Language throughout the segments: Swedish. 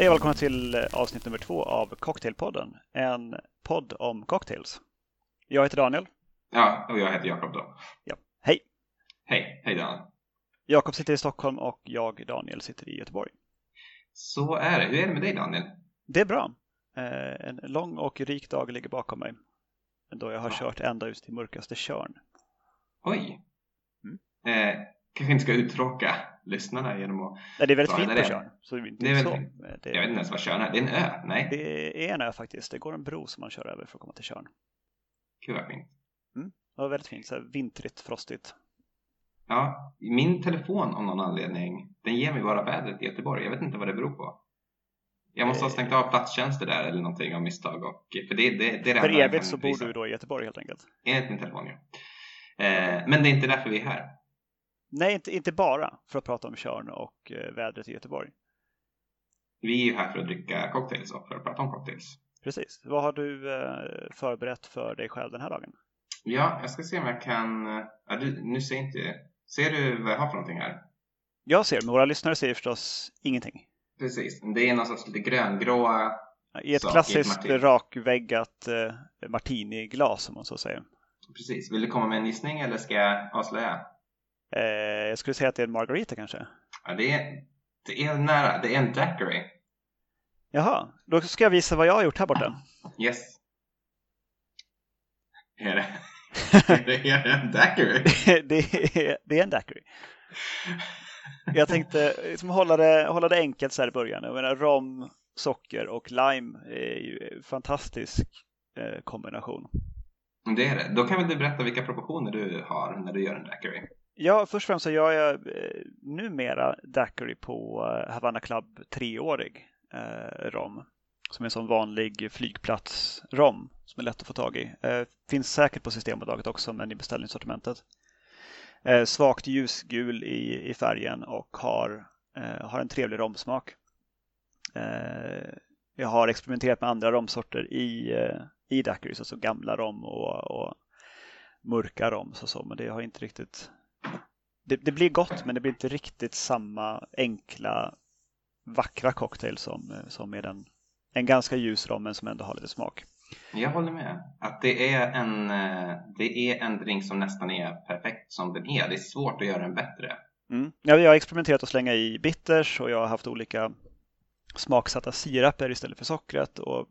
Hej och välkomna till eh, avsnitt nummer två av Cocktailpodden. En podd om cocktails. Jag heter Daniel. Ja, och jag heter Jakob då. Ja. Hej! Hej, hej Daniel. Jakob sitter i Stockholm och jag, Daniel, sitter i Göteborg. Så är det. Hur är det med dig Daniel? Det är bra. Eh, En lång och rik dag ligger bakom mig. Då jag har Ja. kört ända ut till mörkaste Tjörn. Oj! Mm. Eh, kanske inte ska uttråka lyssnarna genom att... Nej, det är väldigt fint på. Tjörn. Så det är inte Det är så. väldigt Jag vet inte ens vad Tjörn är. Det är en ö. Nej, det är en ö faktiskt. Det går en bro som man kör över för att komma till Tjörn. gud vad fint. Det var väldigt fint. Så här vintrigt, frostigt. Ja, min telefon om någon anledning, den ger mig bara vädret i Göteborg. Jag vet inte vad det beror på. Jag måste ha Eh. stängt av platstjänster där eller någonting av misstag. Och, för det, det, det är det För evigt så bor du då i Göteborg helt enkelt. Enligt min telefon, ja. Eh, men det är inte därför vi är här. Nej, inte, inte bara för att prata om Tjörn och eh, vädret i Göteborg. Vi är ju här för att dricka cocktails och för att prata om cocktails. Precis. Vad har du eh, förberett för dig själv den här dagen? Ja, jag ska se om jag kan... Ja, du, nu ser inte... Ser du vad jag har för någonting här? Jag ser, men våra lyssnare ser förstås ingenting. Precis, det är någon sorts lite gröngråa... I ett Så, i ett klassiskt rakväggat eh, martiniglas om man så säger. Precis, vill du komma med en gissning eller ska jag avslöja? Eh, jag skulle säga att det är en margarita kanske. Ja, det är, det är nära, det är en daiquiri. Jaha, då ska jag visa vad jag har gjort här borta. Yes. Är det? det är en daiquiri. det, är, det är en daiquiri. Jag tänkte liksom hålla, det, hålla det enkelt så här i början. Jag menar, rom, socker och lime är ju en fantastisk eh, kombination. Det är det. Då kan väl du berätta vilka proportioner du har när du gör en daiquiri? Ja, först och främst så gör jag eh, numera daiquiri på eh, Havana Club treårig eh, rom. Som är en sån vanlig flygplats-rom som är lätt att få tag i. Eh, finns säkert på Systembolaget också men i beställningssortimentet. Eh, svagt ljusgul i, i färgen och har, eh, har en trevlig romsmak. Eh, jag har experimenterat med andra romsorter i, eh, i daiquiris, alltså gamla rom och, och mörka rom och så, men det har inte riktigt det, det blir gott men det blir inte riktigt samma enkla vackra cocktail som, eh, som med en, en ganska ljus rom men som ändå har lite smak. Jag håller med. Att det är en, eh, det är en drink som nästan är perfekt som den är. Det är svårt att göra den bättre. Mm. Ja, jag har experimenterat att slänga i bitters och jag har haft olika smaksatta siraper istället för sockret. Och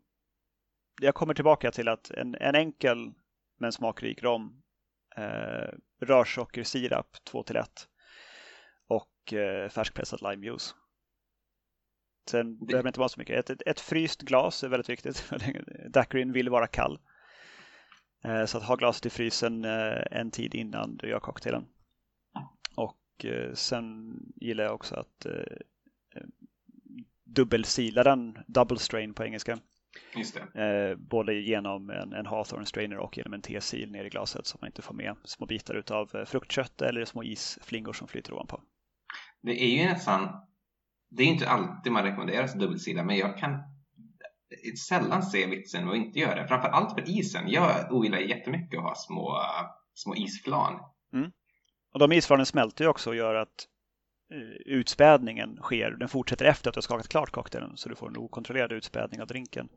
jag kommer tillbaka till att en, en enkel men smakrik rom, eh, rörsockersirap 2 till 1 och eh, färskpressad limejuice. Sen Det- behöver det inte vara så mycket. Ett, ett, ett fryst glas är väldigt viktigt. Daiquirin vill vara kall. Eh, så att ha glaset i frysen eh, en tid innan du gör cocktailen. Och eh, sen gillar jag också att eh, eh, dubbelsila den, double strain på engelska. Just det. Eh, både genom en, en Hawthorne strainer och genom en T-sil ner i glaset så man inte får med små bitar utav eh, fruktkött eller små isflingor som flyter ovanpå. Det är ju nästan, det är inte alltid man rekommenderar dubbelsida, men jag kan sällan se vitsen med att inte göra det. Framför allt för isen. Jag ogillar jättemycket att ha små, små isflan. Och de isflanen smälter ju också och gör att utspädningen sker. Den fortsätter efter att du har skakat klart cocktailen så du får en okontrollerad utspädning av drinken.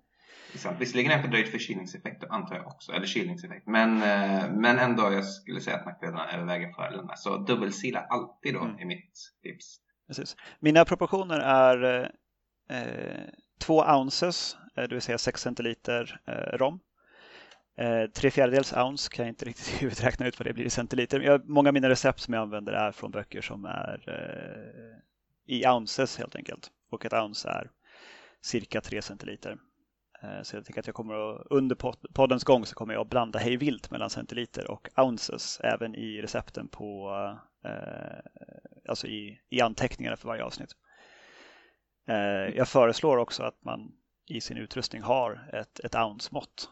Sant. Visserligen är en fördröjd förkylningseffekt antar jag också, eller kylningseffekt. Men, eh, men ändå, jag skulle säga att nackdelarna överväger fördelarna. Så dubbelsila alltid då Mm. är mitt tips. Precis. Mina proportioner är eh, 2 ounces, eh, det vill säga 6 centiliter eh, rom. Eh, tre fjärdedels ounce kan jag inte riktigt i huvudet räkna ut vad det blir i centiliter. Jag, många av mina recept som jag använder är från böcker som är eh, i ounces helt enkelt. Och ett ounce är cirka tre centiliter. Eh, så jag tänker att jag kommer att, under poddens gång så kommer jag att blanda hej vilt mellan centiliter och ounces även i recepten på eh, alltså i, i anteckningarna för varje avsnitt. Eh, jag föreslår också att man i sin utrustning har ett, ett ounce-mått.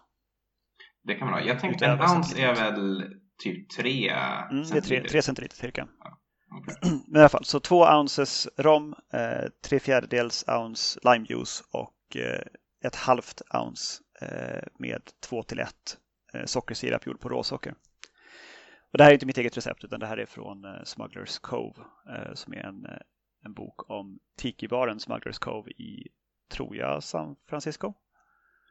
Det kan man ha. Jag tänkte en ounce är centiliter. väl typ tre Mm, det är tre, tre centiliter cirka. Okej. Men i alla fall, så två ounces rom, eh, tre fjärdedels ounce limejuice och eh, ett halvt ounce eh, med två till ett eh, sockersirap gjord på råsocker. Och det här är inte mitt eget recept utan det här är från eh, Smugglers Cove eh, som är en, eh, en bok om tikibaren Smugglers Cove i tror jag, San Francisco.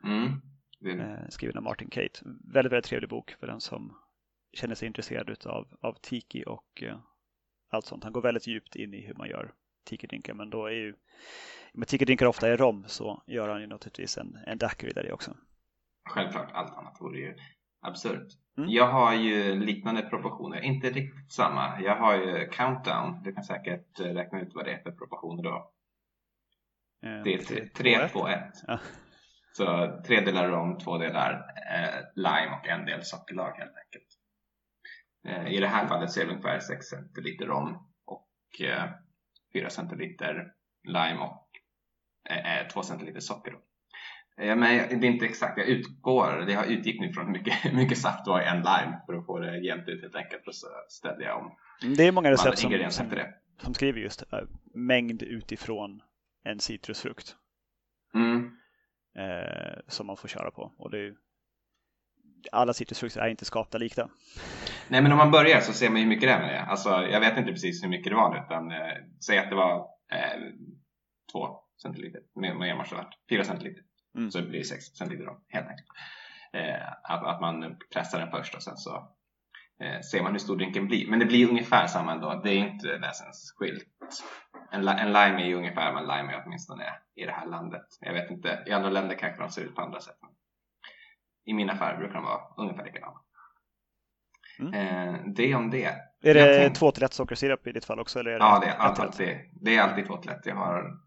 Mm. Eh, skriven av Martin Kate. Väldigt, väldigt trevlig bok för den som känner sig intresserad av, av tiki och eh, allt sånt. Han går väldigt djupt in i hur man gör tiki-drinkar men då är ju med tiki-drinkar ofta är rom så gör han ju naturligtvis en, en daiquiri där i också. Självklart, allt annat vore ju absurt. Mm. Jag har ju liknande proportioner, inte riktigt samma. Jag har ju countdown, du kan säkert eh, räkna ut vad det är för proportioner då. Eh, Det är 3, 2, 1. Så tre delar rom, två delar eh, lime och en del sockerlag helt enkelt. Eh, I det här fallet så är det ungefär 6 centiliter rom och eh, 4 centiliter lime och eh, 2 centiliter socker. Eh, men det är inte exakt, jag utgår, det har utgick nu från hur mycket, hur mycket saft var i en lime för att få det jämnt ut helt enkelt och så ställde jag om Det är många recept som, ingredienser som, som skriver just eh, mängd utifrån en citrusfrukt Mm. Eh, som man får köra på. Och det är, alla citrusfrukter är inte skapta lika. Nej men om man börjar så ser man ju hur mycket det är med det. Alltså jag vet inte precis hur mycket det var utan eh, säg att det var eh, 2 centiliter med, med marshmallow, 4 centiliter. Mm. Så blir det 6 centiliter då, helt enkelt. Eh, att, att man pressar den först och sen så eh, ser man hur stor drinken blir. Men det blir ungefär samma ändå, det är inte väsensskilt. En, en lime är ju ungefär vad en lime är åtminstone i det här landet. Jag vet inte, i andra länder kanske de ser ut på andra sätt. I min affär brukar de vara ungefär likadana. Mm. Eh, det om det. Är det tänkte- 2 till 1 sockersirap i ditt fall också? Eller är det Ja, det är, ett allt, till ett? alltid, det är alltid två till ett. Jag, har,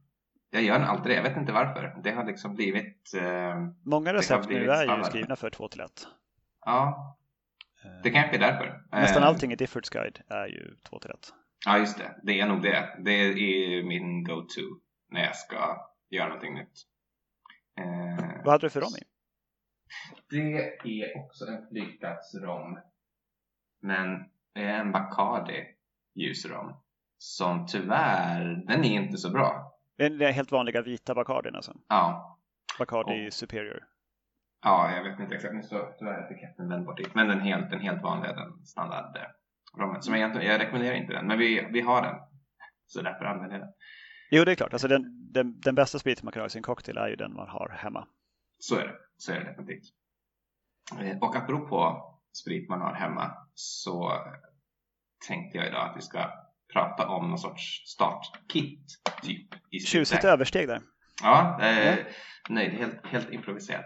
jag gör alltid det. Jag vet inte varför. Det har liksom blivit... Eh, Många recept nu är ju skrivna för 2 till 1. ja, det kanske är därför. Nästan Eh, allting i Diffords Guide är ju 2 till 1. Ja, just det. Det är nog det. Det är min go-to när jag ska göra någonting nytt. Eh, Vad hade du för rom i? det är också en flygplatsrom. Men det är en Bacardi ljusrom. Som tyvärr, den är inte så bra. Den är helt vanliga vita Bacardin alltså. Ja, Bacardi Oh. Superior. Ja, jag vet inte exakt. Nu står tyvärr etiketten vänd bort dit. Men den helt, den helt vanliga, den standard eh. Som jag, jag rekommenderar inte den, men vi, vi har den. Så därför använder jag den. Jo, det är klart. Alltså den, den, den bästa spriten man kan ha i sin cocktail är ju den man har hemma. Så är det. Så är det definitivt. Eh, Och apropå sprit man har hemma så tänkte jag idag att vi ska prata om någon sorts startkit typ. I Tjusigt översteg där. Ja, eh, nej, helt, helt improviserat.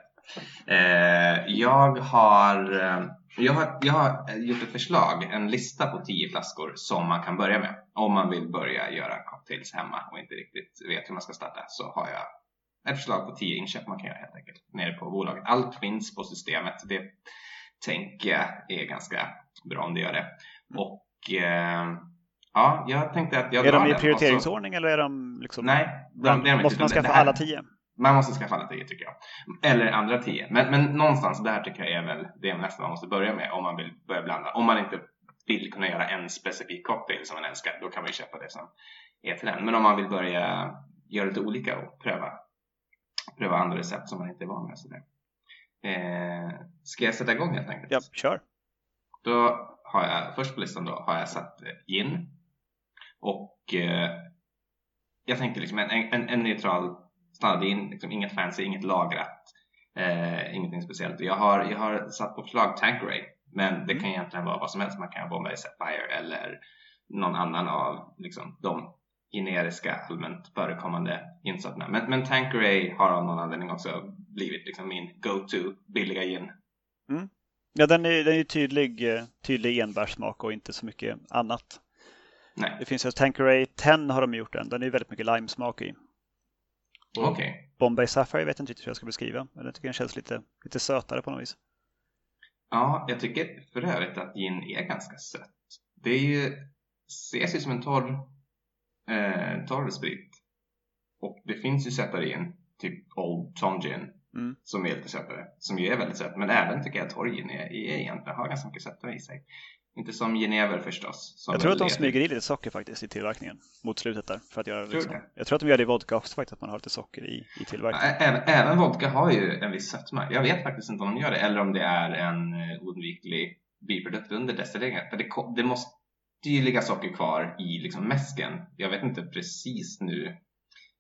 Eh, jag, har, eh, jag, har, jag har gjort ett förslag, en lista på 10 flaskor som man kan börja med. Om man vill börja göra cocktails hemma och inte riktigt vet hur man ska starta så har jag ett förslag på 10 inköp man kan göra helt enkelt nere på bolaget. Allt finns på systemet. Det tänker jag är ganska bra om det gör det. Och eh, ja, jag tänkte att jag Är de i och så- prioriteringsordning eller är de liksom... Nej, de, de inte, måste man skaffa alla tio? Man måste skaffa alla tio tycker jag. Eller andra tio. Men, men någonstans där tycker jag är väl det nästa man måste börja med om man vill börja blanda. Om man inte vill kunna göra en specifik cocktail som man älskar, då kan man ju köpa det som är till den. Men om man vill börja göra lite olika och pröva, pröva andra recept som man inte är van med. Eh, ska jag sätta igång helt enkelt? Ja, kör. Då har jag, först på listan då har jag satt eh, gin. Och eh, jag tänkte liksom en, en, en neutral standardgin, liksom inget fancy, inget lagrat, eh, ingenting speciellt. Jag har, jag har satt på förslag Tanqueray, men det kan egentligen vara vad som helst. Man kan ha Bombay Sapphire eller någon annan av liksom, de generiska allmänt förekommande insorterna. Men, men Tanqueray har av någon anledning också blivit liksom min go-to billiga gin. Ja, den är, den är tydlig, eh, tydlig enbärssmak och inte så mycket annat. Nej, Det finns ju Tanqueray 10 har de gjort den. Den är väldigt mycket limesmak i. Och okej. Bombay Sapphire vet jag inte riktigt hur jag ska beskriva. Men jag tycker den känns lite, lite sötare på något vis. Ja, jag tycker för övrigt att gin är ganska sött. Det är ju, ses ju som en torr, eh, torr sprit. Och det finns ju sötare gin, typ Old Tom Gin, Mm. som är lite sötare, som ju är väldigt sött. Men även tycker jag att torr gin är, är egentligen har ganska mycket sötare i sig. Inte som genever förstås. Som Jag tror att de smyger i lite socker faktiskt i tillverkningen mot slutet där. För att göra Tror liksom. Jag tror att de gör det i vodka också faktiskt, att man har lite socker i, i tillverkningen. Även, även vodka har ju en viss sötma. Jag vet faktiskt inte om de gör det eller om det är en eh, oundviklig biprodukt under destilleringen. Det, det måste ju ligga socker kvar i liksom mäsken. Jag vet inte precis nu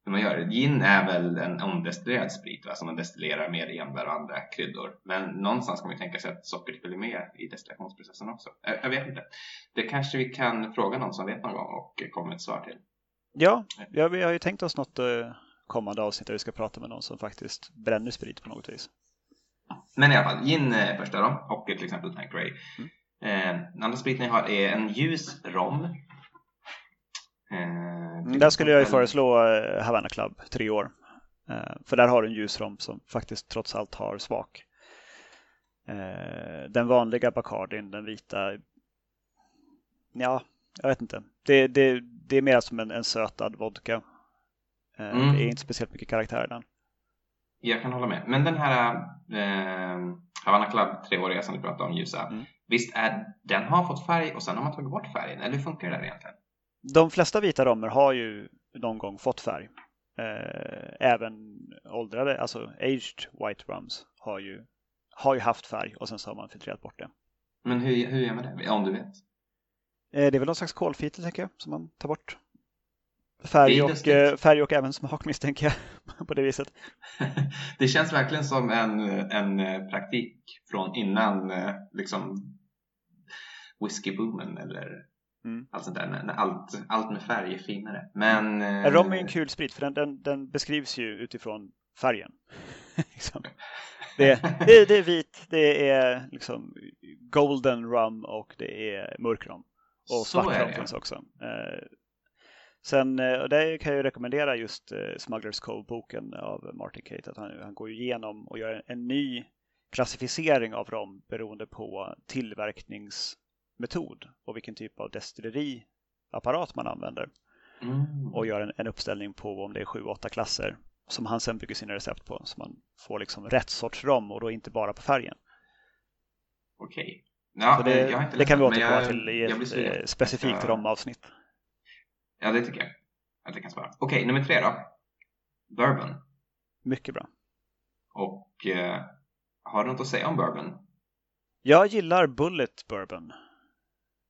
hur man gör. Gin är väl en omdestillerad sprit va? som man destillerar med enbär och andra kryddor. Men någonstans kan man ju tänka sig att sockret följer med i destillationsprocessen också. Jag, jag, vet inte. Det kanske vi kan fråga någon som vet någon gång och komma med ett svar till. Ja, ja vi har ju tänkt oss något uh, kommande avsnitt där vi ska prata med någon som faktiskt bränner sprit på något vis. Men i alla fall, gin är första då och till exempel Tanqueray. Mm. Eh, den andra spriten jag har är en ljus rom. Eh, där skulle jag ju föreslå eh, Havana Club, tre år. Eh, för där har du en ljus rom som faktiskt trots allt har smak. Eh, den vanliga Bacardin, den vita, ja, jag vet inte. Det, det, det är mer som en, en sötad vodka. Mm. Det är inte speciellt mycket karaktär i den. Jag kan hålla med. Men den här eh, Havana Club treåriga som du pratade om, ljusa. Mm. Visst är den har fått färg och sen har man tagit bort färgen? Eller hur funkar det där egentligen? De flesta vita romer har ju någon gång fått färg. Eh, även åldrade, alltså aged white rums har ju, har ju haft färg och sen så har man filtrerat bort det. Men hur, hur gör man det? Om du vet? Eh, det är väl någon slags kolfitel tänker jag som man tar bort. Färg och, eh, färg och även smak misstänker jag på det viset. det känns verkligen som en, en praktik från innan liksom whiskyboomen eller mm. allt sånt där. Allt, allt med färg är finare. Men, mm. Rom är en kul sprit för den, den, den beskrivs ju utifrån färgen. liksom. det, är, det, är, det är vit, det är liksom golden rum och det är mörk rom. Och svart rom finns också. Sen, eh, och där kan jag rekommendera just eh, Smugglers Cove-boken av Martin Kate. Att han, han går igenom och gör en ny klassificering av rom beroende på tillverkningsmetod och vilken typ av destilleriapparat man använder. Mm. Och gör en, en, uppställning på om det är sju, åtta klasser som han sen bygger sina recept på. Så man får liksom rätt sorts rom och då inte bara på färgen. Okej. Okay. Ja, det, det kan vi återkomma till i ett eh, specifikt romavsnitt. Ja, det tycker jag att det kan svara. Okej, okay, nummer tre då. Bourbon. Mycket bra. Och eh, har du något att säga om bourbon? Jag gillar Bullet Bourbon.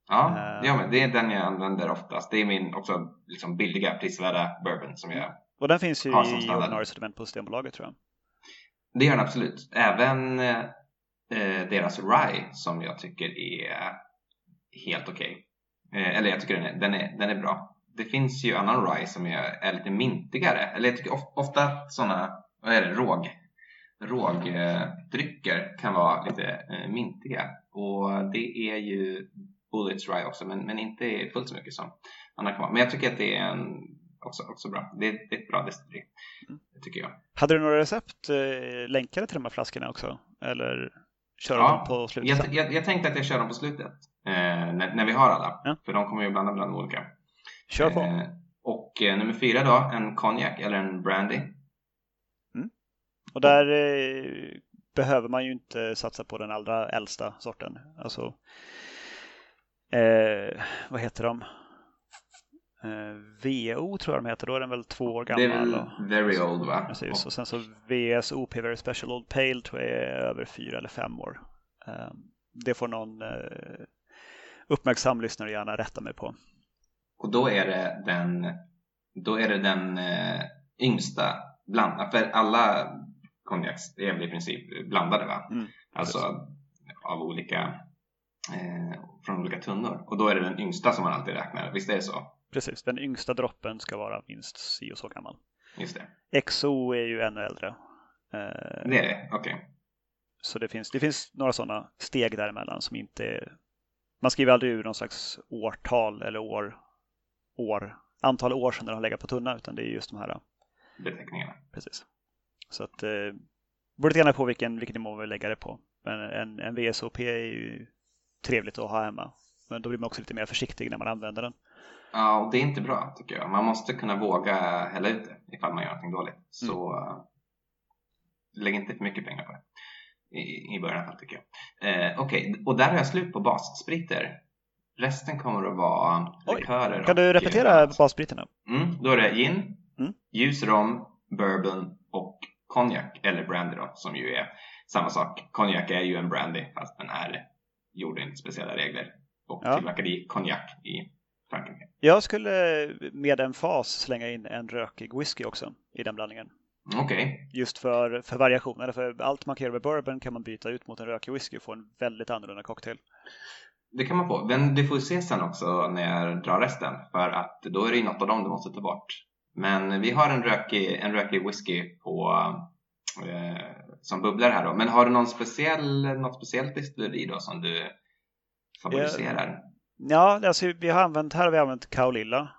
Ja, uh, ja men det är den jag använder oftast. Det är min också liksom billiga, prisvärda bourbon som jag Och den finns ju i ordinarie sortiment på Systembolaget tror jag. Det gör den absolut. Även eh, eh deras Rye som jag tycker är helt okej. Okay. Eh, eller jag tycker den är, den är, den är bra det finns ju annan rye som är, är lite mintigare. Eller jag tycker ofta sådana, vad är det, råg, rågdrycker kan vara lite eh, mintiga. Och det är ju Bullets Rye också, men, men inte fullt så mycket som andra kan. Men jag tycker att det är en, också, också bra. Det, det är ett bra destilleri, mm. tycker jag. Hade du några recept eh, länkade till de här flaskorna också? Eller kör ja, dem på slutet? Jag, jag, jag, tänkte att jag kör dem på slutet, eh, när, när, vi har alla. Ja. För de kommer ju blanda bland olika. Kör på. Eh, och eh, nummer fyra då, en konjak eller en brandy. Mm. Och där eh, behöver man ju inte satsa på den allra äldsta sorten. Alltså, eh, vad heter de? Eh, VO tror jag de heter, då är den väl två år gammal. Det är väl och, very old va? Precis, och sen så VSOP, Very Special Old Pale, tror jag är över fyra eller fem år. Eh, det får någon uppmärksam lyssnare gärna rätta mig på. Och då är det den, då är det den eh, yngsta blandade, för alla konjaks är väl i princip blandade va? Mm, alltså av olika, eh, från olika tunnor. Och då är det den yngsta som man alltid räknar, visst är det så? Precis, den yngsta droppen ska vara minst si och så gammal. Just det. XO är ju ännu äldre. Eh, det är det, okej. Okay. Så det finns, det finns några sådana steg däremellan som inte är... Man skriver aldrig ur någon slags årtal eller år år, antal år sedan den har legat på tunna utan det är just de här beteckningarna. Precis. Så att eh, beror lite grann på vilken, vilken nivå vi lägger det på. Men en, en VSOP är ju trevligt att ha hemma. Men då blir man också lite mer försiktig när man använder den. Ja, och det är inte bra tycker jag. Man måste kunna våga hälla ut det ifall man gör någonting dåligt. Så mm. lägg inte för mycket pengar på det. I, i början i alla fall tycker jag. Eh, Okej, okay. och där har jag slut på basspriter. Resten kommer att vara likörer. Kan du repetera basbritterna? Mm, då är det gin, mm. ljus rom, bourbon och konjak eller brandy då, som ju är samma sak. Konjak är ju en brandy fast den är gjord enligt speciella regler och ja. tillverkad i konjak i Frankrike. Jag skulle med en fas slänga in en rökig whisky också i den blandningen. Okej. Okay. Just för, för variation. För allt man kan göra med bourbon kan man byta ut mot en rökig whisky och få en väldigt annorlunda cocktail. Det kan man få. Men du får se sen också när jag drar resten. För att då är det ju något av dem du måste ta bort. Men vi har en rökig, en rökig whisky på, som bubblar här då. Men har du någon speciell, något speciellt distilleri då som du favoriserar? Ja, alltså vi har använt, här har vi använt Kaolilla.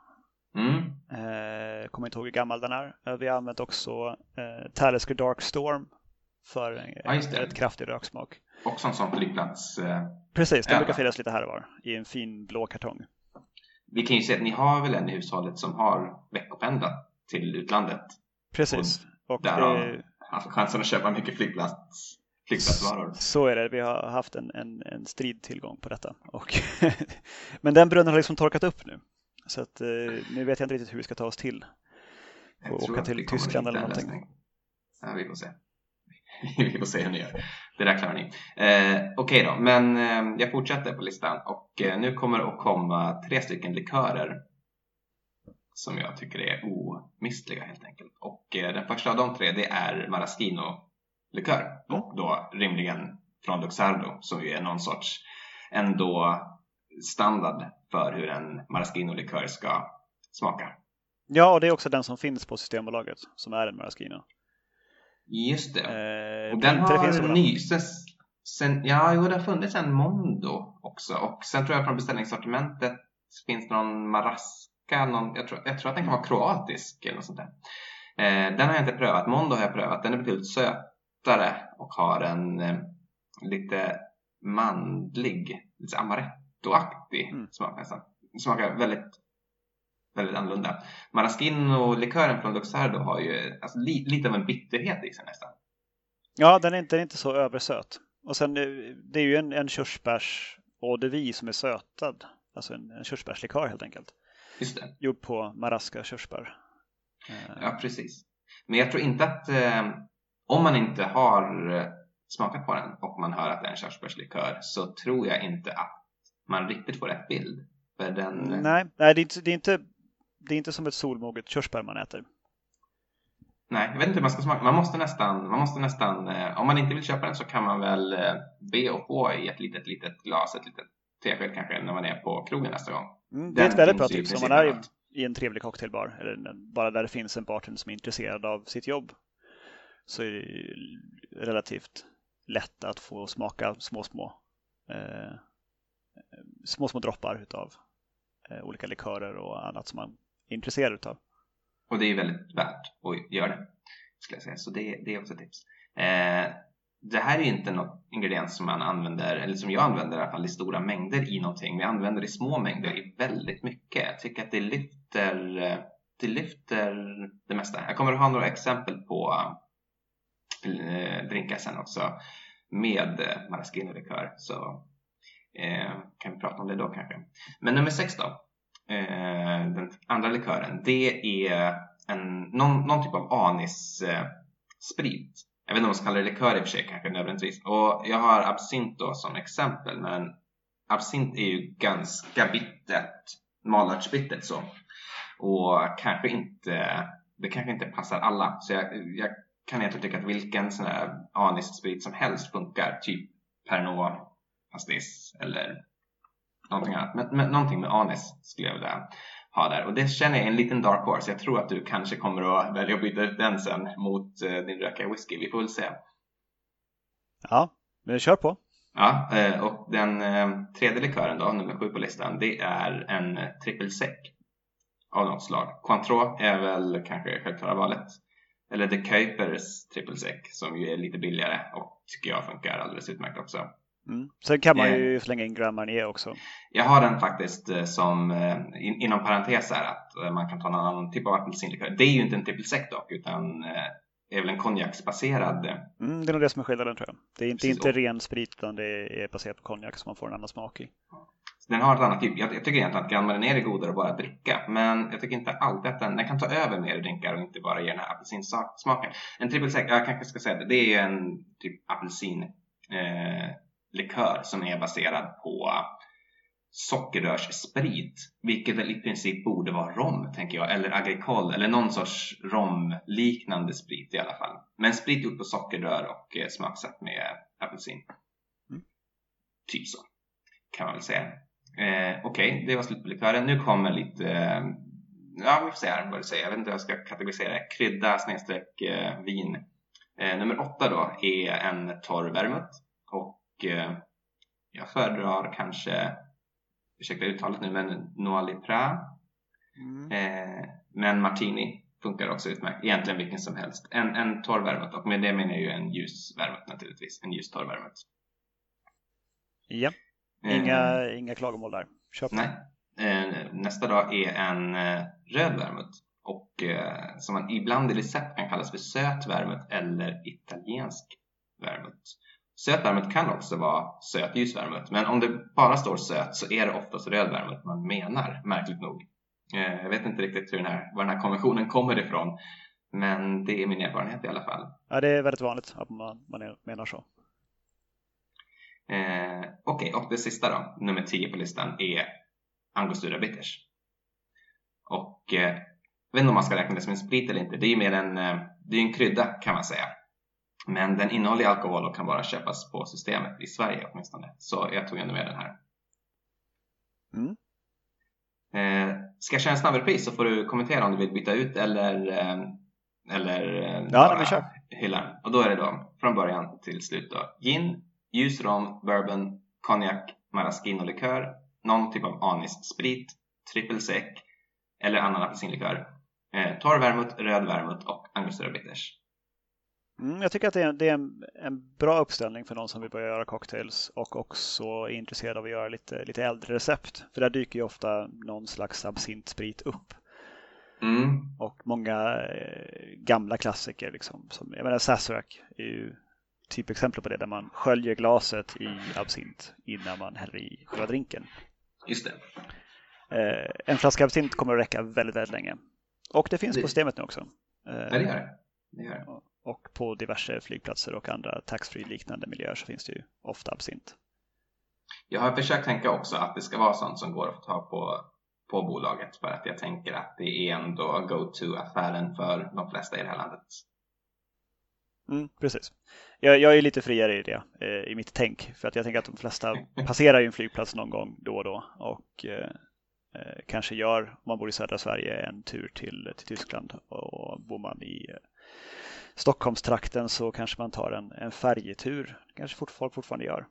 Mm. Eh, kommer inte ihåg hur gammal den är. Eh, vi har använt också eh, Talisker Dark Storm för en ja, rätt kraftig röksmak. Också en sån flygplats. Eh, Precis, den brukar finnas lite här och var i en fin blå kartong. Vi kan ju säga att ni har väl en i hushållet som har veckopendlat till utlandet. Precis. Och, och där det... haft chansen att köpa mycket flygplats, flygplatsvaror. Så är det. Vi har haft en, en, en strid tillgång på detta. Och Men den brunnen har liksom torkat upp nu. Så att, eh, nu vet jag inte riktigt hur vi ska ta oss till. Och åka till Tyskland eller någonting. Ja, vi får se. vi får se hur ni gör. Det där klarar ni. Eh, Okej okay då, men eh, jag fortsätter på listan och eh, nu kommer det att komma tre stycken likörer som jag tycker är omistliga helt enkelt. Och eh, den första av de tre det är Maraschino-likör mm. och då rimligen från Luxardo som ju är någon sorts ändå standard för hur en Maraschino-likör ska smaka. Ja, och det är också den som finns på Systembolaget som är en Maraschino. Just det. Eh, och den har ny... Sen, sen, ja, jo, det har funnits en Mondo också. Och sen tror jag från beställningssortimentet finns någon Marasca. Någon, jag, tror, jag tror att den kan vara kroatisk eller något sånt där. Eh, den har jag inte prövat. Mondo har jag prövat. Den är betydligt sötare och har en eh, lite mandlig, lite amaretto-aktig mm. smak nästan. Smakar väldigt väldigt annorlunda. Maraschino-likören från Luxardo har ju alltså, li, lite av en bitterhet i sig nästan. Ja, den är inte, den är inte så översöt. Och sen eh, det är ju en, en körsbärs eau de vie som är sötad. Alltså en, en körsbärslikör helt enkelt. Just det. Gjord på maraska körsbär. Eh. Ja, precis. Men jag tror inte att eh, om man inte har eh, smakat på den och man hör att det är en körsbärslikör så tror jag inte att man riktigt får rätt bild. För den... Nej, nej det, är inte, det är inte det är inte som ett solmoget körsbär man äter. Nej, jag vet inte hur man ska smaka. Man måste nästan, man måste nästan eh, om man inte vill köpa den så kan man väl eh, be och få i ett litet, litet glas, ett litet tesked kanske när man är på krogen nästa gång. Mm, det är ett väldigt bra tips om man är i, i en trevlig cocktailbar eller bara där det finns en bartender som är intresserad av sitt jobb. Så är det relativt lätt att få smaka små, små, eh, små, små droppar utav eh, olika likörer och annat som man intresserad utav. Och det är väldigt värt att göra det. Skulle jag säga. Så det, det är också ett tips. Eh, det här är inte något ingrediens som man använder, eller som jag använder i alla fall i stora mängder i någonting. Vi använder det i små mängder i väldigt mycket. Jag tycker att det lyfter, det lyfter det mesta. Jag kommer att ha några exempel på eh, drinkar sen också med maraschino-likör. Så eh, kan vi prata om det då kanske. Men nummer sex då. Eh, den andra likören, det är en, någon, någon typ av anissprit. Eh, jag vet inte om man ska kalla det likör i och för sig kanske nödvändigtvis. Och jag har absint då som exempel, men absint är ju ganska bittert, malörtsbittert så. Och kanske inte, det kanske inte passar alla. Så jag, jag kan egentligen tycka att vilken sån här anissprit som helst funkar. Typ Pernod Pastis eller någonting annat. Men, men någonting med anis skulle jag vilja ha där. Och det känner jag är en liten dark horse. Jag tror att du kanske kommer att välja att byta ut den sen mot uh, din rökiga whisky. Vi får väl se. Ja, men kör på. Ja, uh, och den uh, tredje likören då, nummer sju på listan, det är en trippelsec av något slag. Cointreau är väl kanske självklara valet. Eller The Kuipers trippelsec som ju är lite billigare och tycker jag funkar alldeles utmärkt också. Mm. Sen kan man ju slänga in Grand Marnier också. Jag har den faktiskt eh, som eh, in, inom parentes här att eh, man kan ta någon annan typ av apelsinlikör. Det är ju inte en triple sec dock utan är väl en konjaksbaserad. Mm, det är nog det som är skillnaden tror jag. Det är inte, inte ren sprit utan det är baserat på konjak som man får en annan smak i. Den har ett annat typ. Jag, jag tycker egentligen att Grand Marnier är godare att bara dricka. Men jag tycker inte alltid att den, den kan ta över mer drinkar och inte bara ge den här apelsinsmaken. En triple sec, jag kanske ska säga det, det är en typ apelsin eh, likör som är baserad på sockerrörssprit, vilket väl i princip borde vara rom, tänker jag, eller agricol, eller någon sorts romliknande sprit i alla fall. Men sprit gjord på sockerrör och eh, smaksatt med apelsin. Mm. Typ så, kan man väl säga. Eh, Okej, okay, det var slut på likören. Nu kommer lite, eh, ja vi får se här vad du säger. Jag vet inte hur jag ska kategorisera det. Krydda snedstreck eh, vin. Eh, nummer åtta då är en torr vermouth jag föredrar kanske ursäkta uttalet nu, men Noir Lipra. Mm. Eh, men Martini funkar också utmärkt. Egentligen vilken som helst. En, en torr vermouth och med det menar jag ju en ljus vermouth naturligtvis. En ljus torr vermouth. Ja, inga, eh, inga klagomål där. Köp Nej. Eh, nästa dag är en eh, röd vermouth och eh, som man ibland i recept kan kallas för söt vermouth eller italiensk vermouth. Söt vermouth kan också vara sötljus vermouth, men om det bara står söt så är det oftast röd vermouth man menar, märkligt nog. Eh, jag vet inte riktigt hur den här, var den här konventionen kommer ifrån, men det är min erfarenhet i alla fall. Ja, det är väldigt vanligt att man, man menar så. Eh, Okej, okay, och det sista då, nummer 10 på listan, är Angostura Bitters. Och eh, jag vet inte om man ska räkna det som en sprit eller inte, det är ju mer en, eh, det är en krydda kan man säga. Men den innehåller alkohol och kan bara köpas på systemet i Sverige åtminstone. Så jag tog ändå med den här. Mm. Eh, ska jag köra en snabb repris så får du kommentera om du vill byta ut eller, eh, eller eh, ja, bara kör. hylla Och då är det då från början till slut då. Gin, ljus rom, bourbon, konjak, maraschino-likör, någon typ av anissprit, trippelsec eller annan apelsinlikör. Eh, torr vermouth, röd vermouth och angostura bitters. Mm, jag tycker att det är, det är en, en, bra uppställning för någon som vill börja göra cocktails och också är intresserad av att göra lite, lite äldre recept. För där dyker ju ofta någon slags absintsprit upp. Mm. Och många eh, gamla klassiker, liksom, som, jag menar Sazerac är ju typexempel på det, där man sköljer glaset i absint innan man häller i själva drinken. Just det. Eh, en flaska absint kommer att räcka väldigt, väldigt länge. Och det finns det... på systemet nu också. Eh, ja, det gör det. det, gör det. Och på diverse flygplatser och andra taxfree liknande miljöer så finns det ju ofta absint. Jag har försökt tänka också att det ska vara sånt som går att få tag på på bolaget för att jag tänker att det är ändå go-to-affären för de flesta i det här landet. Mm, precis. Jag, jag, är lite friare i det, eh, i mitt tänk, för att jag tänker att de flesta passerar ju en flygplats någon gång då och då och eh, eh kanske gör, om man bor i södra Sverige, en tur till, till Tyskland och bor man i eh, Stockholmstrakten så kanske man tar en, en färjetur. kanske fort, folk fortfarande gör.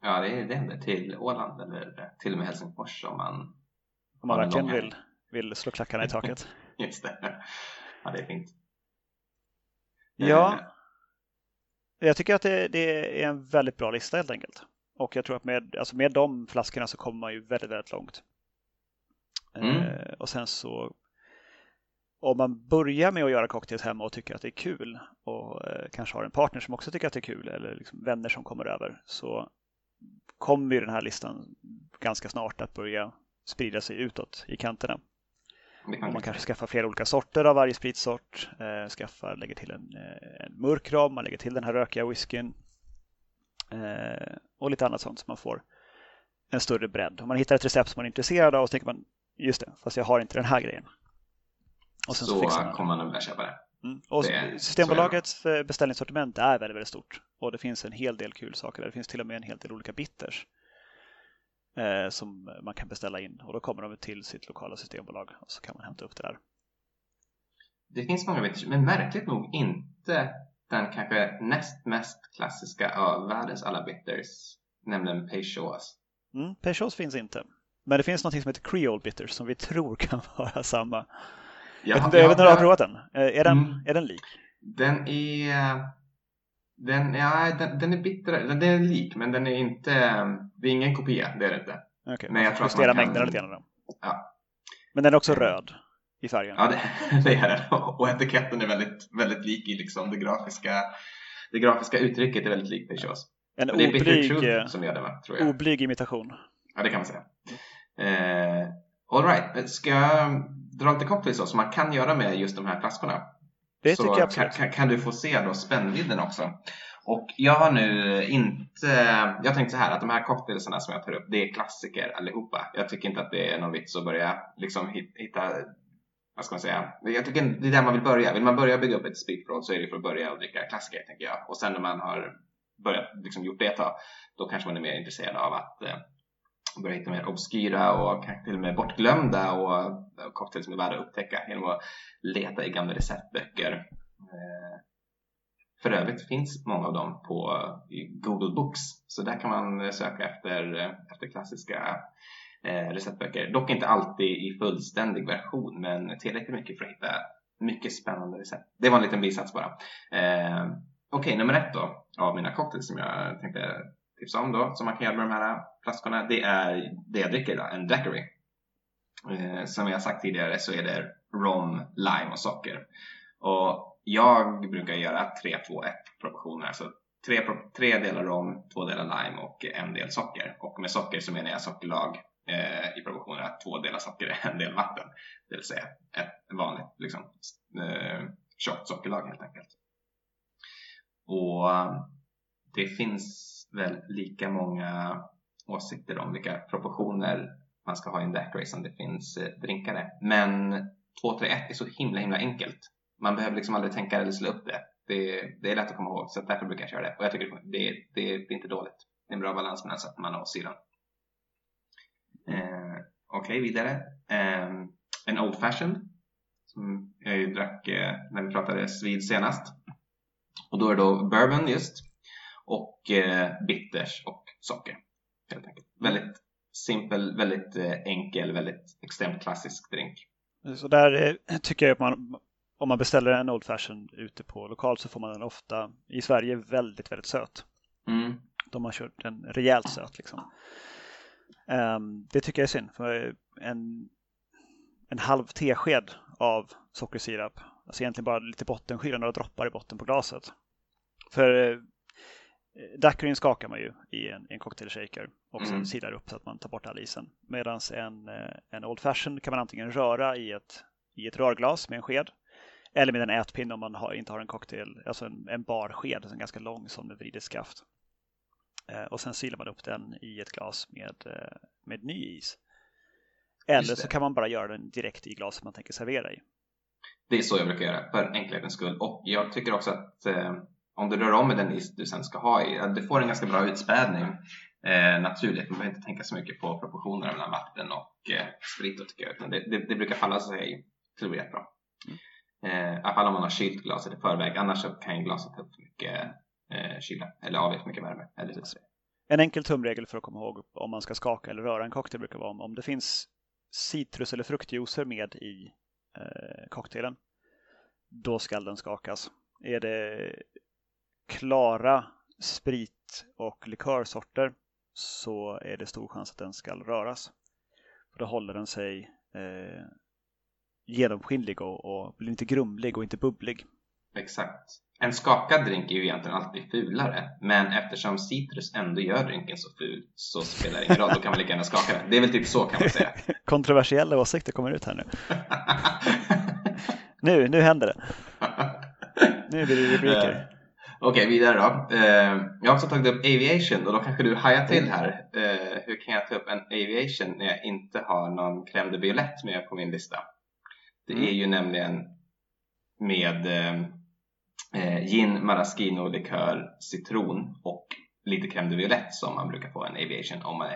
Ja, det, det händer till Åland eller till och med Helsingfors om man Om man verkligen vill, vill slå klackarna i taket. Just det. Ja, det är fint. Ja, eh. jag tycker att det, det, är en väldigt bra lista helt enkelt. Och jag tror att med, alltså med de flaskorna så kommer man ju väldigt, väldigt långt. Mm. Eh, och sen så om man börjar med att göra cocktails hemma och tycker att det är kul och eh, kanske har en partner som också tycker att det är kul eller liksom vänner som kommer över så kommer ju den här listan ganska snart att börja sprida sig utåt i kanterna. Och man kanske skaffar flera olika sorter av varje spritsort, eh, skaffar, lägger till en, eh, en mörk ram, man lägger till den här rökiga whiskyn eh, och lite annat sånt så man får en större bredd. Om man hittar ett recept som man är intresserad av och så tänker man just det, fast jag har inte den här grejen. Och sen så, så kommer man att börja köpa det. Mm. Och det, Systembolagets beställningssortiment är väldigt, väldigt stort och det finns en hel del kul saker där. Det finns till och med en hel del olika bitters eh, som man kan beställa in och då kommer de till sitt lokala systembolag och så kan man hämta upp det där. Det finns många bitters, men märkligt nog inte den kanske näst mest klassiska av världens alla bitters, nämligen Peychaus. Mm, Peychaus finns inte. Men det finns något som heter Creole Bitters som vi tror kan vara samma. Ja, jag vet inte, om du har provat den. Eh, är den, mm. är den lik? Den är... Den, ja, den, den är bittrare. Den, den är lik, men den är inte... Det är ingen kopia, det är det inte. Okay, men jag tror justera mängderna lite grann. Ja. Men den är också röd i färgen. Ja, det, det är den. Och etiketten är väldigt, väldigt lik i liksom det grafiska, det grafiska uttrycket är väldigt likt Peugeots. En oblyg, eh, som gör det, va? tror jag. oblyg imitation. Ja, det kan man säga. Eh, Alright, ska jag dra lite cocktails som man kan göra med just de här flaskorna? Det så tycker jag absolut. Kan, kan, du få se då spännvidden också. Och jag har nu inte, jag tänkte så här att de här cocktailsarna som jag tar upp, det är klassiker allihopa. Jag tycker inte att det är någon vits att börja liksom hitta, vad ska man säga, jag tycker det är där man vill börja. Vill man börja bygga upp ett spritförråd så är det för att börja och dricka klassiker tänker jag. Och sen när man har börjat liksom gjort det ett tag, då kanske man är mer intresserad av att eh, börja hitta mer obskyra och kanske till och med bortglömda och cocktails som är värda att upptäcka genom att leta i gamla receptböcker. Eh, för övrigt finns många av dem på Google Books så där kan man söka efter, efter klassiska eh, receptböcker. Dock inte alltid i fullständig version men tillräckligt mycket för att hitta mycket spännande recept. Det var en liten bisats bara. Eh, okej, okay, nummer ett då av mina cocktails som jag tänkte tipsa om då som man kan göra med de här flaskorna det är det jag dricker idag, en daiquiri. Eh, som jag sagt tidigare så är det rom, lime och socker. Och jag brukar göra 3-2-1 proportioner, alltså tre, tre delar rom, två delar lime och en del socker. Och med socker så menar jag sockerlag eh, i proportioner att två delar socker är en del vatten. Det vill säga ett vanligt liksom, eh, tjockt sockerlag helt enkelt. Och eh, det finns väl lika många åsikter om vilka proportioner man ska ha i en backrace som det finns eh, drinkare. Men 2-3-1 är så himla himla enkelt. Man behöver liksom aldrig tänka eller slå upp det. Det, det är lätt att komma ihåg så därför brukar jag köra det. Och jag tycker det, det, det är inte dåligt. Det är en bra balans mellan sötman och syran. Eh, Okej, okay, vidare. Eh, en Old Fashioned som jag ju drack eh, när vi pratade svid senast. Och då är det då bourbon just och eh, bitters och socker. Helt enkelt. Väldigt simpel, väldigt eh, enkel, väldigt extremt klassisk drink. Så där eh, tycker jag att man, om man beställer en Old Fashion ute på lokal så får man den ofta i Sverige väldigt, väldigt söt. Mm. De har kört den rejält söt liksom. Um, det tycker jag är synd. För en, en halv tesked av sockersirap, alltså egentligen bara lite bottenskira, några droppar i botten på glaset. För Daiquirin skakar man ju i en, en cocktailshaker och sen mm. silar upp så att man tar bort all isen. Medan en, eh, en Old Fashion kan man antingen röra i ett, i ett rörglas med en sked eller med en ätpinne om man har, inte har en cocktail, alltså en, en barsked, en ganska lång som med vridet skaft. Eh, och sen silar man upp den i ett glas med, eh, med ny is. Eller så kan man bara göra den direkt i glaset man tänker servera i. Det är så jag brukar göra, för enkelhetens skull. Och jag tycker också att eh, om du rör om med den is du sen ska ha i, du får en ganska bra utspädning eh, naturligt. Man behöver inte tänka så mycket på proportionerna mellan vatten och eh, sprit tycker jag. Utan det, det, det, brukar falla sig till rätt bra. Mm. Eh, I alla fall om man har kylt glaset i förväg. Annars så kan ju glaset ta upp för mycket eh, kyla eller avge för mycket värme. Eller så. En enkel tumregel för att komma ihåg om man ska skaka eller röra en cocktail brukar vara om, om det finns citrus eller fruktjuicer med i eh, cocktailen. Då ska den skakas. Är det klara sprit och likörsorter så är det stor chans att den ska röras. För då håller den sig eh, genomskinlig och, och blir inte grumlig och inte bubblig. Exakt. En skakad drink är ju egentligen alltid fulare, men eftersom citrus ändå gör drinken så ful så spelar det ingen roll, då kan man lika gärna skaka den. Det är väl typ så kan man säga. Kontroversiella åsikter kommer ut här nu. nu, nu händer det. Nu blir det rubriker. Okej, okay, vidare då. Eh, jag har också tagit upp aviation och då kanske du hajar till mm. här. Eh, hur kan jag ta upp en aviation när jag inte har någon crème de violette med på min lista? Det mm. är ju nämligen med eh, gin, maraschino, likör, citron och lite crème de violette som man brukar få en aviation om man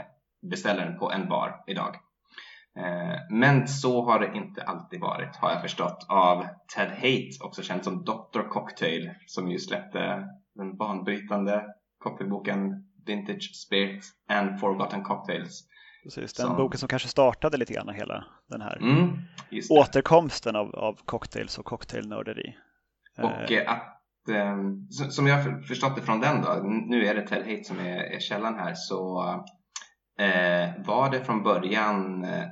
beställer den på en bar idag. Eh, men så har det inte alltid varit har jag förstått av Ted Haight, också känd som Dr. Cocktail som ju släppte den banbrytande cocktailboken Vintage Spirit and Forgotten Cocktails. Precis, den som... boken som kanske startade lite grann hela den här mm, återkomsten av, av cocktails och cocktailnörderi. Och eh, att, eh, som jag förstått det från den då, nu är det Ted Haight som är, är källan här, så eh, var det från början eh,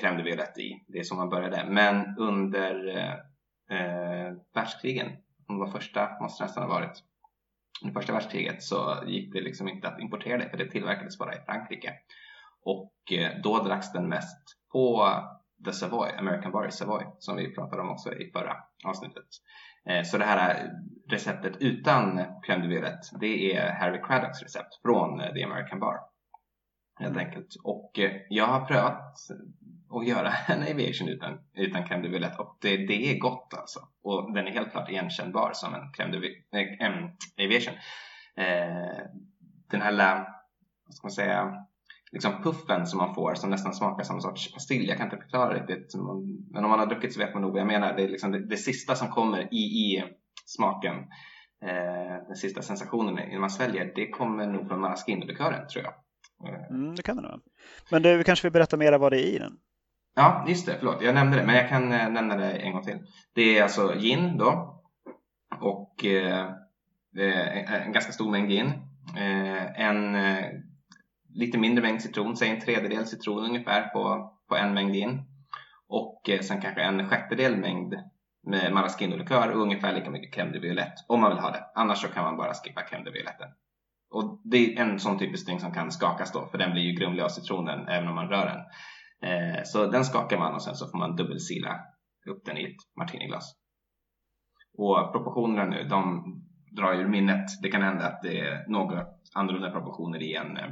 crème de violette i. Det är som man började. Men under eh, eh, världskrigen, om det var första, måste det nästan ha varit, under första världskriget så gick det liksom inte att importera det för det tillverkades bara i Frankrike. Och eh, då dracks den mest på The Savoy, American Bar Savoy, som vi pratade om också i förra avsnittet. Eh, så det här eh, receptet utan crème de violette, det är Harry Craddocks recept från eh, The American Bar. Helt mm. enkelt. Och eh, jag har prövat att göra en aviation utan, utan crème de violette och det, det är gott alltså. Och den är helt klart igenkännbar som en crème de äh, aviation. Eh, den här, vad ska man säga, liksom puffen som man får som nästan smakar som en sorts pastill. Jag kan inte förklara riktigt. Men om man har druckit så vet man nog vad jag menar. Det är liksom det, det sista som kommer i, i smaken. Eh, den sista sensationen när man sväljer. Det kommer nog från maraschino-likören tror jag. Eh. Mm, det kan det nog. Men du kanske vill berätta mer vad det är i den? Ja, just det. Förlåt, jag nämnde det. Men jag kan eh, nämna det en gång till. Det är alltså gin då. Och eh, en ganska stor mängd gin. Eh, en eh, lite mindre mängd citron, säg en tredjedel citron ungefär på, på en mängd gin. Och eh, sen kanske en sjättedel mängd med maraschino-likör och ungefär lika mycket crème de violette om man vill ha det. Annars så kan man bara skippa crème de violette. Och det är en sån typisk drink som kan skakas då, för den blir ju grumlig av citronen även om man rör den. Eh, så den skakar man och sen så får man dubbelsila upp den i ett martiniglas. Och proportionerna nu, de drar ur minnet. Det kan hända att det är något annorlunda proportioner i en eh,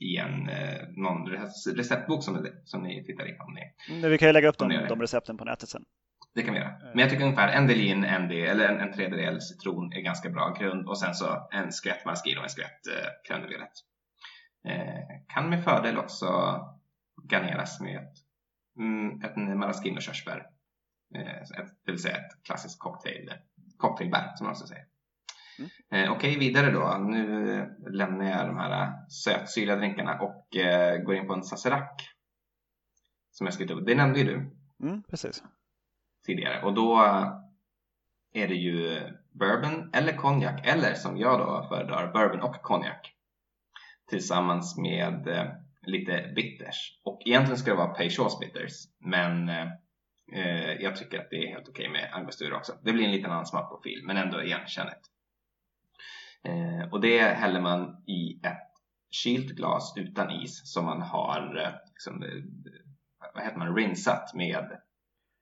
i en, eh, någon receptbok som, som ni tittar i. Om ni, Men vi kan ju lägga upp de, de recepten på nätet sen. Det kan vi göra. Men jag tycker ungefär en del in, en del, eller en, en tredjedel citron är ganska bra grund och sen så en skvätt maraschino och en skvätt eh, de eh, Kan med fördel också garneras med ett, mm, ett maraschino körsbär. Eh, det vill säga ett klassiskt cocktail, cocktailbär som man också säger. Mm. Eh, Okej, okay, vidare då. Nu lämnar jag de här sötsyrliga drinkarna och eh, går in på en sazerac. Som jag skrivit upp. Det nämnde ju du. Mm, precis. Tidigare. Och då eh, är det ju bourbon eller konjak eller som jag då föredrar bourbon och konjak tillsammans med eh, lite bitters. Och egentligen ska det vara Peychaus bitters men eh, eh, jag tycker att det är helt okej okay med angostura också. Det blir en liten annan smakprofil men ändå igenkännligt. Eh, och det häller man i ett kylt glas utan is som man har eh, liksom, eh, vad heter man, rinsat med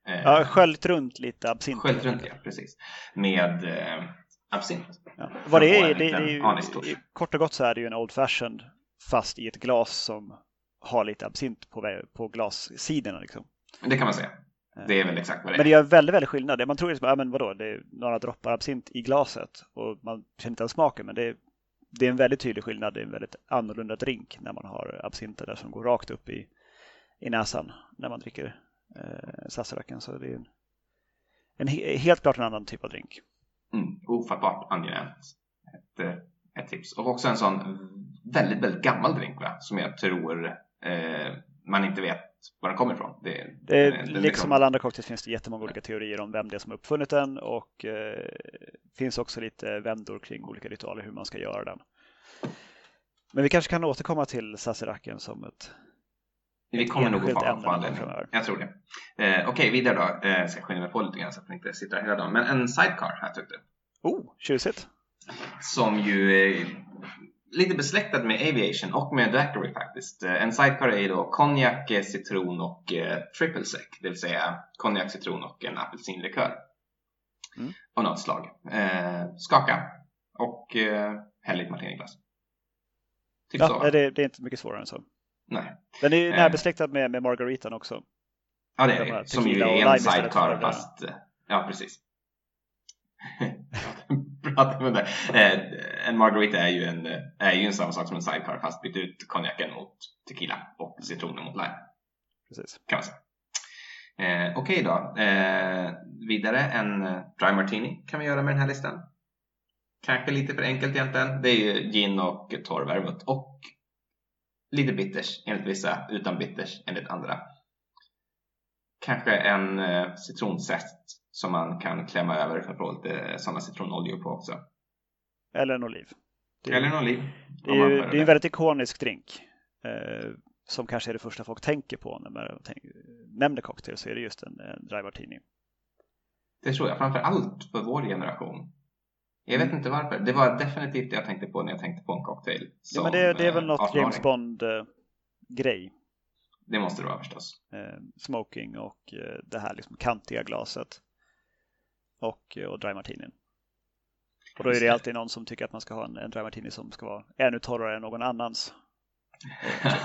Ja, sköljt runt lite absint. Sköljt runt, ja, precis. Med eh, absint. Ja. Vad det är, det, det är ju, kort och gott så är det ju en Old Fashioned fast i ett glas som har lite absint på, på glassidorna. Liksom. Det kan man säga. Det är väl exakt vad det är. Men det gör väldigt, väldigt skillnad. Man tror liksom, ja men vadå, det är några droppar absint i glaset och man känner inte ens smaken. Men det är, det är en väldigt tydlig skillnad. Det är en väldigt annorlunda drink när man har absinter där som går rakt upp i, i näsan när man dricker eh, sassaraken. Så det är en, en, helt klart en annan typ av drink. Mm, ofattbart angenämt. Ett, eh, ett tips. Och också en sån väldigt, väldigt gammal drink va? som jag tror eh, man inte vet var den kommer ifrån. Det, det, den, den liksom alla andra cocktails finns det jättemånga olika teorier om vem det är som uppfunnit den och eh, finns också lite vändor kring olika ritualer hur man ska göra den. Men vi kanske kan återkomma till Sazeraken som ett vi kommer nog att få, anledning. Jag tror det. Eh, Okej, okay, vidare då. Eh, ska jag skynda mig på lite grann så att jag inte sitter hela dagen. Men en sidecar här tyckte Oh, tjusigt. Som ju är lite besläktad med Aviation och med Daiquiri faktiskt. Eh, en sidecar är då konjak, eh, citron och eh, triple sec, det vill säga konjak, citron och en apelsinlikör. Mm. Av något slag. Eh, skaka och eh, häll i ett martiniglas. Typ ja, så. Det, det, är inte mycket svårare än så. Nej. Den är ju närbesläktad med, med margaritan också. Ja, det är det. Som ju är en sidecar fast... Ja, precis. Eh, en margarita är ju en, är ju en samma sak som en sidecar fast bytt ut konjaken mot tequila och citronen mot lime. Precis. Kan man säga. Eh, Okej okay då. Eh, vidare en dry martini kan vi göra med den här listan. Kanske lite för enkelt egentligen. Det är ju gin och torrvärmut och lite bitters enligt vissa, utan bitters enligt andra. Kanske en eh, citronzest som man kan klämma över för att få lite sådana citronoljor på också. Eller en oliv. Det, Eller en oliv. Det är, det är en väldigt ikonisk drink. Eh, som kanske är det första folk tänker på när man nämner cocktail så är det just en, en dry martini. Det tror jag, framför allt för vår generation. Jag vet mm. inte varför. Det var definitivt det jag tänkte på när jag tänkte på en cocktail. ja, men det, det är väl något James Bond-grej. Det måste det vara förstås. Eh, smoking och eh, det här liksom kantiga glaset. Och, och dry martinin. Och då är det alltid någon som tycker att man ska ha en, en dry martini som ska vara ännu torrare än någon annans.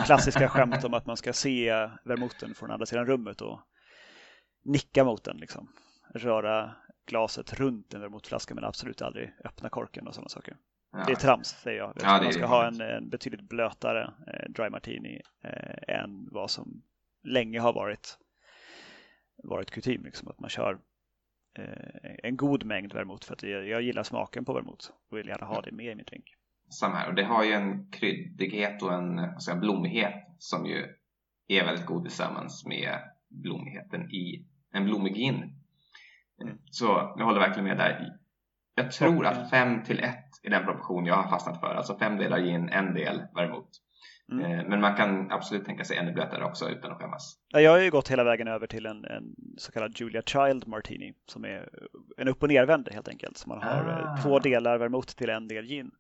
Klassiska skämt om att man ska se vermouten från andra sidan rummet och nicka mot den. Liksom. Röra glaset runt en vermouthflaska men absolut aldrig öppna korken och sådana saker. Ja. Det är trams säger jag. Ja, man ska ha en, en, betydligt blötare eh, dry martini eh, än vad som länge har varit, varit kutym. Liksom, att man kör eh, en god mängd vermouth för att jag, jag gillar smaken på vermouth och vill gärna ha det med i min drink. Samma här och det har ju en kryddighet och en säga, blommighet som ju är väldigt god tillsammans med blommigheten i en blommig gin. Mm. Så jag håller verkligen med där. Jag tror att 5 till 1 är den proportion jag har fastnat för. Alltså fem delar gin, en del vermouth. Mm. Eh, men man kan absolut tänka sig ännu blötare också utan att skämmas. Jag har ju gått hela vägen över till en, en så kallad Julia Child Martini som är en upp och nervänd helt enkelt. Så man har eh, ah. två delar vermouth till en del gin.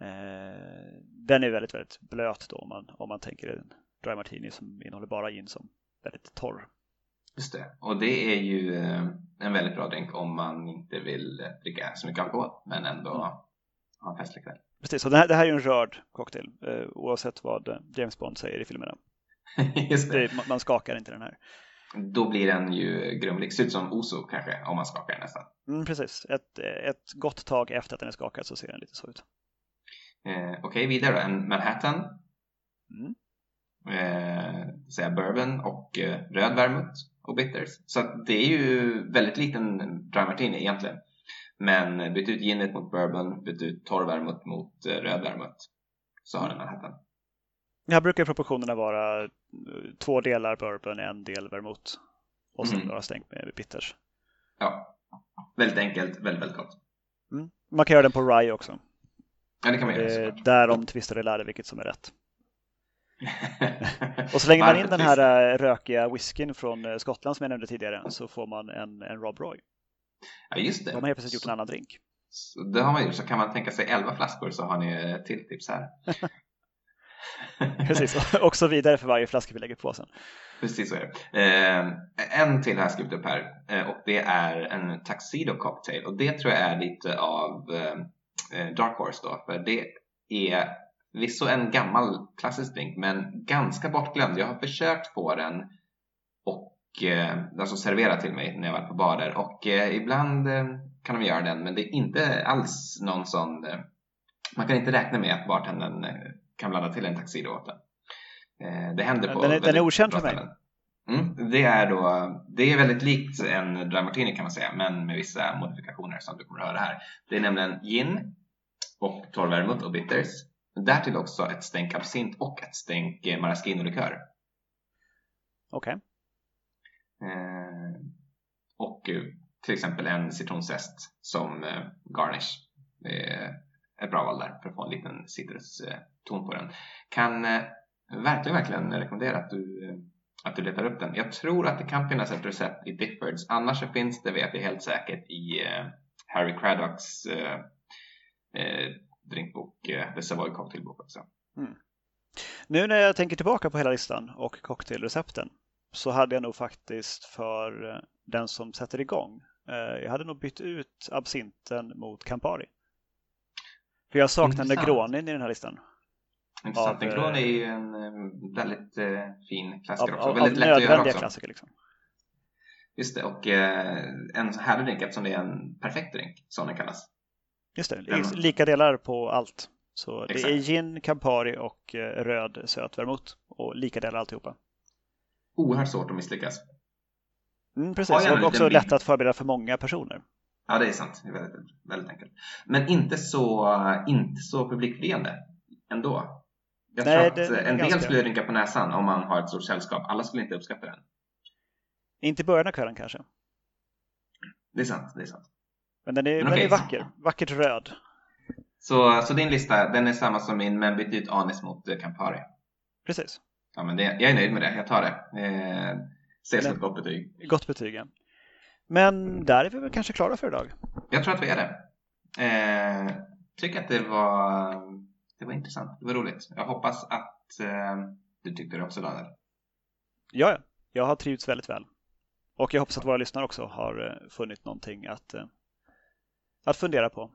Eh, den är väldigt, väldigt blöt då om man, om man tänker en dry martini som innehåller bara gin som väldigt torr. Just det, och det är ju eh, en väldigt bra drink om man inte vill dricka så mycket alkohol men ändå mm. ha en festlig kväll. Precis, och det här, det här är ju en rörd cocktail eh, oavsett vad James Bond säger i filmerna. Just det. det. man skakar inte den här. Då blir den ju grumlig, ser ut som Oso kanske om man skakar den nästan. Mm, precis, ett, ett gott tag efter att den är skakad så ser den lite så ut. Eh, Okej, okay, vidare då. En Manhattan. Mm. Eh, bourbon och eh, röd vermouth och bitters. Så det är ju väldigt liten dry martini egentligen. Men byt ut ginet mot bourbon, byt ut torr vermouth mot eh, röd vermouth. Så har den Manhattan. Här brukar proportionerna vara eh, två delar bourbon, en del vermouth och sen mm. några stänk med bitters. Ja, väldigt enkelt, väldigt, väldigt gott. Mm. Man kan göra den på rye också. Ja, det kan man göra. Där de tvistar i lärde vilket som är rätt. och så lägger man in den här äh, rökiga whiskyn från äh, Skottland som jag nämnde tidigare så får man en, en Rob Roy. Ja, just det. De har helt plötsligt gjort en annan drink. Så det har man gjort. Så kan man tänka sig 11 flaskor så har ni ett till tips här. Precis, och så vidare för varje flaska vi lägger på sen. Precis så är det. Eh, en till har jag skrivit upp här eh, och det är en Tuxedo Cocktail och det tror jag är lite av eh, eh Dark Horse då för det är Visst en gammal klassisk drink men ganska bortglömd. Jag har försökt få den och eh, alltså servera till mig när jag var på barer och eh, ibland eh, kan de göra den men det är inte alls någon sån man kan inte räkna med att bartendern kan blanda till en taxido åt den. Det händer på Den är, den är okänd för mig. Mm, det, är då, det är väldigt likt en dry martini kan man säga men med vissa modifikationer som du kommer att höra här. Det är nämligen gin och torrvermouth och bitters Därtill också ett stänk absint och ett stänk eh, maraschino-likör. Okej. Okay. Eh, och eh, till exempel en citronzest som garnish. Det är ett bra val där för att få en liten citruston på den. Kan verkligen, verkligen rekommendera att du, att du letar upp den. Jag tror att det kan finnas ett recept i Diffords. Annars så finns det, vet jag helt säkert, i Harry Craddocks drinkbok, eh, The Savoy Cocktailbok också. Mm. Nu när jag tänker tillbaka på hela listan och cocktailrecepten så hade jag nog faktiskt för eh, den som sätter igång, eh, jag hade nog bytt ut absinten mot Campari. För jag saknar Negronin i den här listan. Intressant. Negroni är ju en väldigt eh, fin klassiker av, också. Av, väldigt av lätt att göra också. klassiker liksom. Just det, och eh, en härlig drink eftersom det är en perfekt drink som den kallas. Just det, mm. lika delar på allt. Så Exakt. det är gin, Campari och eh, röd söt vermouth och lika delar alltihopa. Oerhört svårt att misslyckas. Mm, precis, och också lätt att förbereda för många personer. Ja, det är sant. Det är väldigt, väldigt enkelt. Men inte så, inte så publikfriande ändå. Jag Nej, tror att en del skulle rynka på näsan om man har ett stort sällskap. Alla skulle inte uppskatta den. Inte i början av kvällen kanske. Det är sant, det är sant. Men den är, men den okay. är vacker, vackert röd. Så, så din lista, den är samma som min men byt ut Anis mot eh, Campari? Precis. Ja, men det, jag är nöjd med det, jag tar det. Eh, ses som ett gott betyg. Gott betyg, ja. Men där är vi väl kanske klara för idag? Jag tror att vi är det. Eh, tycker att det var, det var intressant, det var roligt. Jag hoppas att, eh, du tycker det också Daniel? Ja, jag har trivts väldigt väl. Och jag hoppas att våra lyssnare också har funnit någonting att, att fundera på.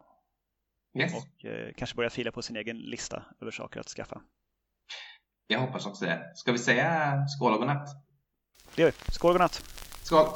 Yes. Och eh, kanske börja fila på sin egen lista över saker att skaffa. Jag hoppas också det. Ska vi säga skål och godnatt? Det gör vi. Skål och godnatt! Skål!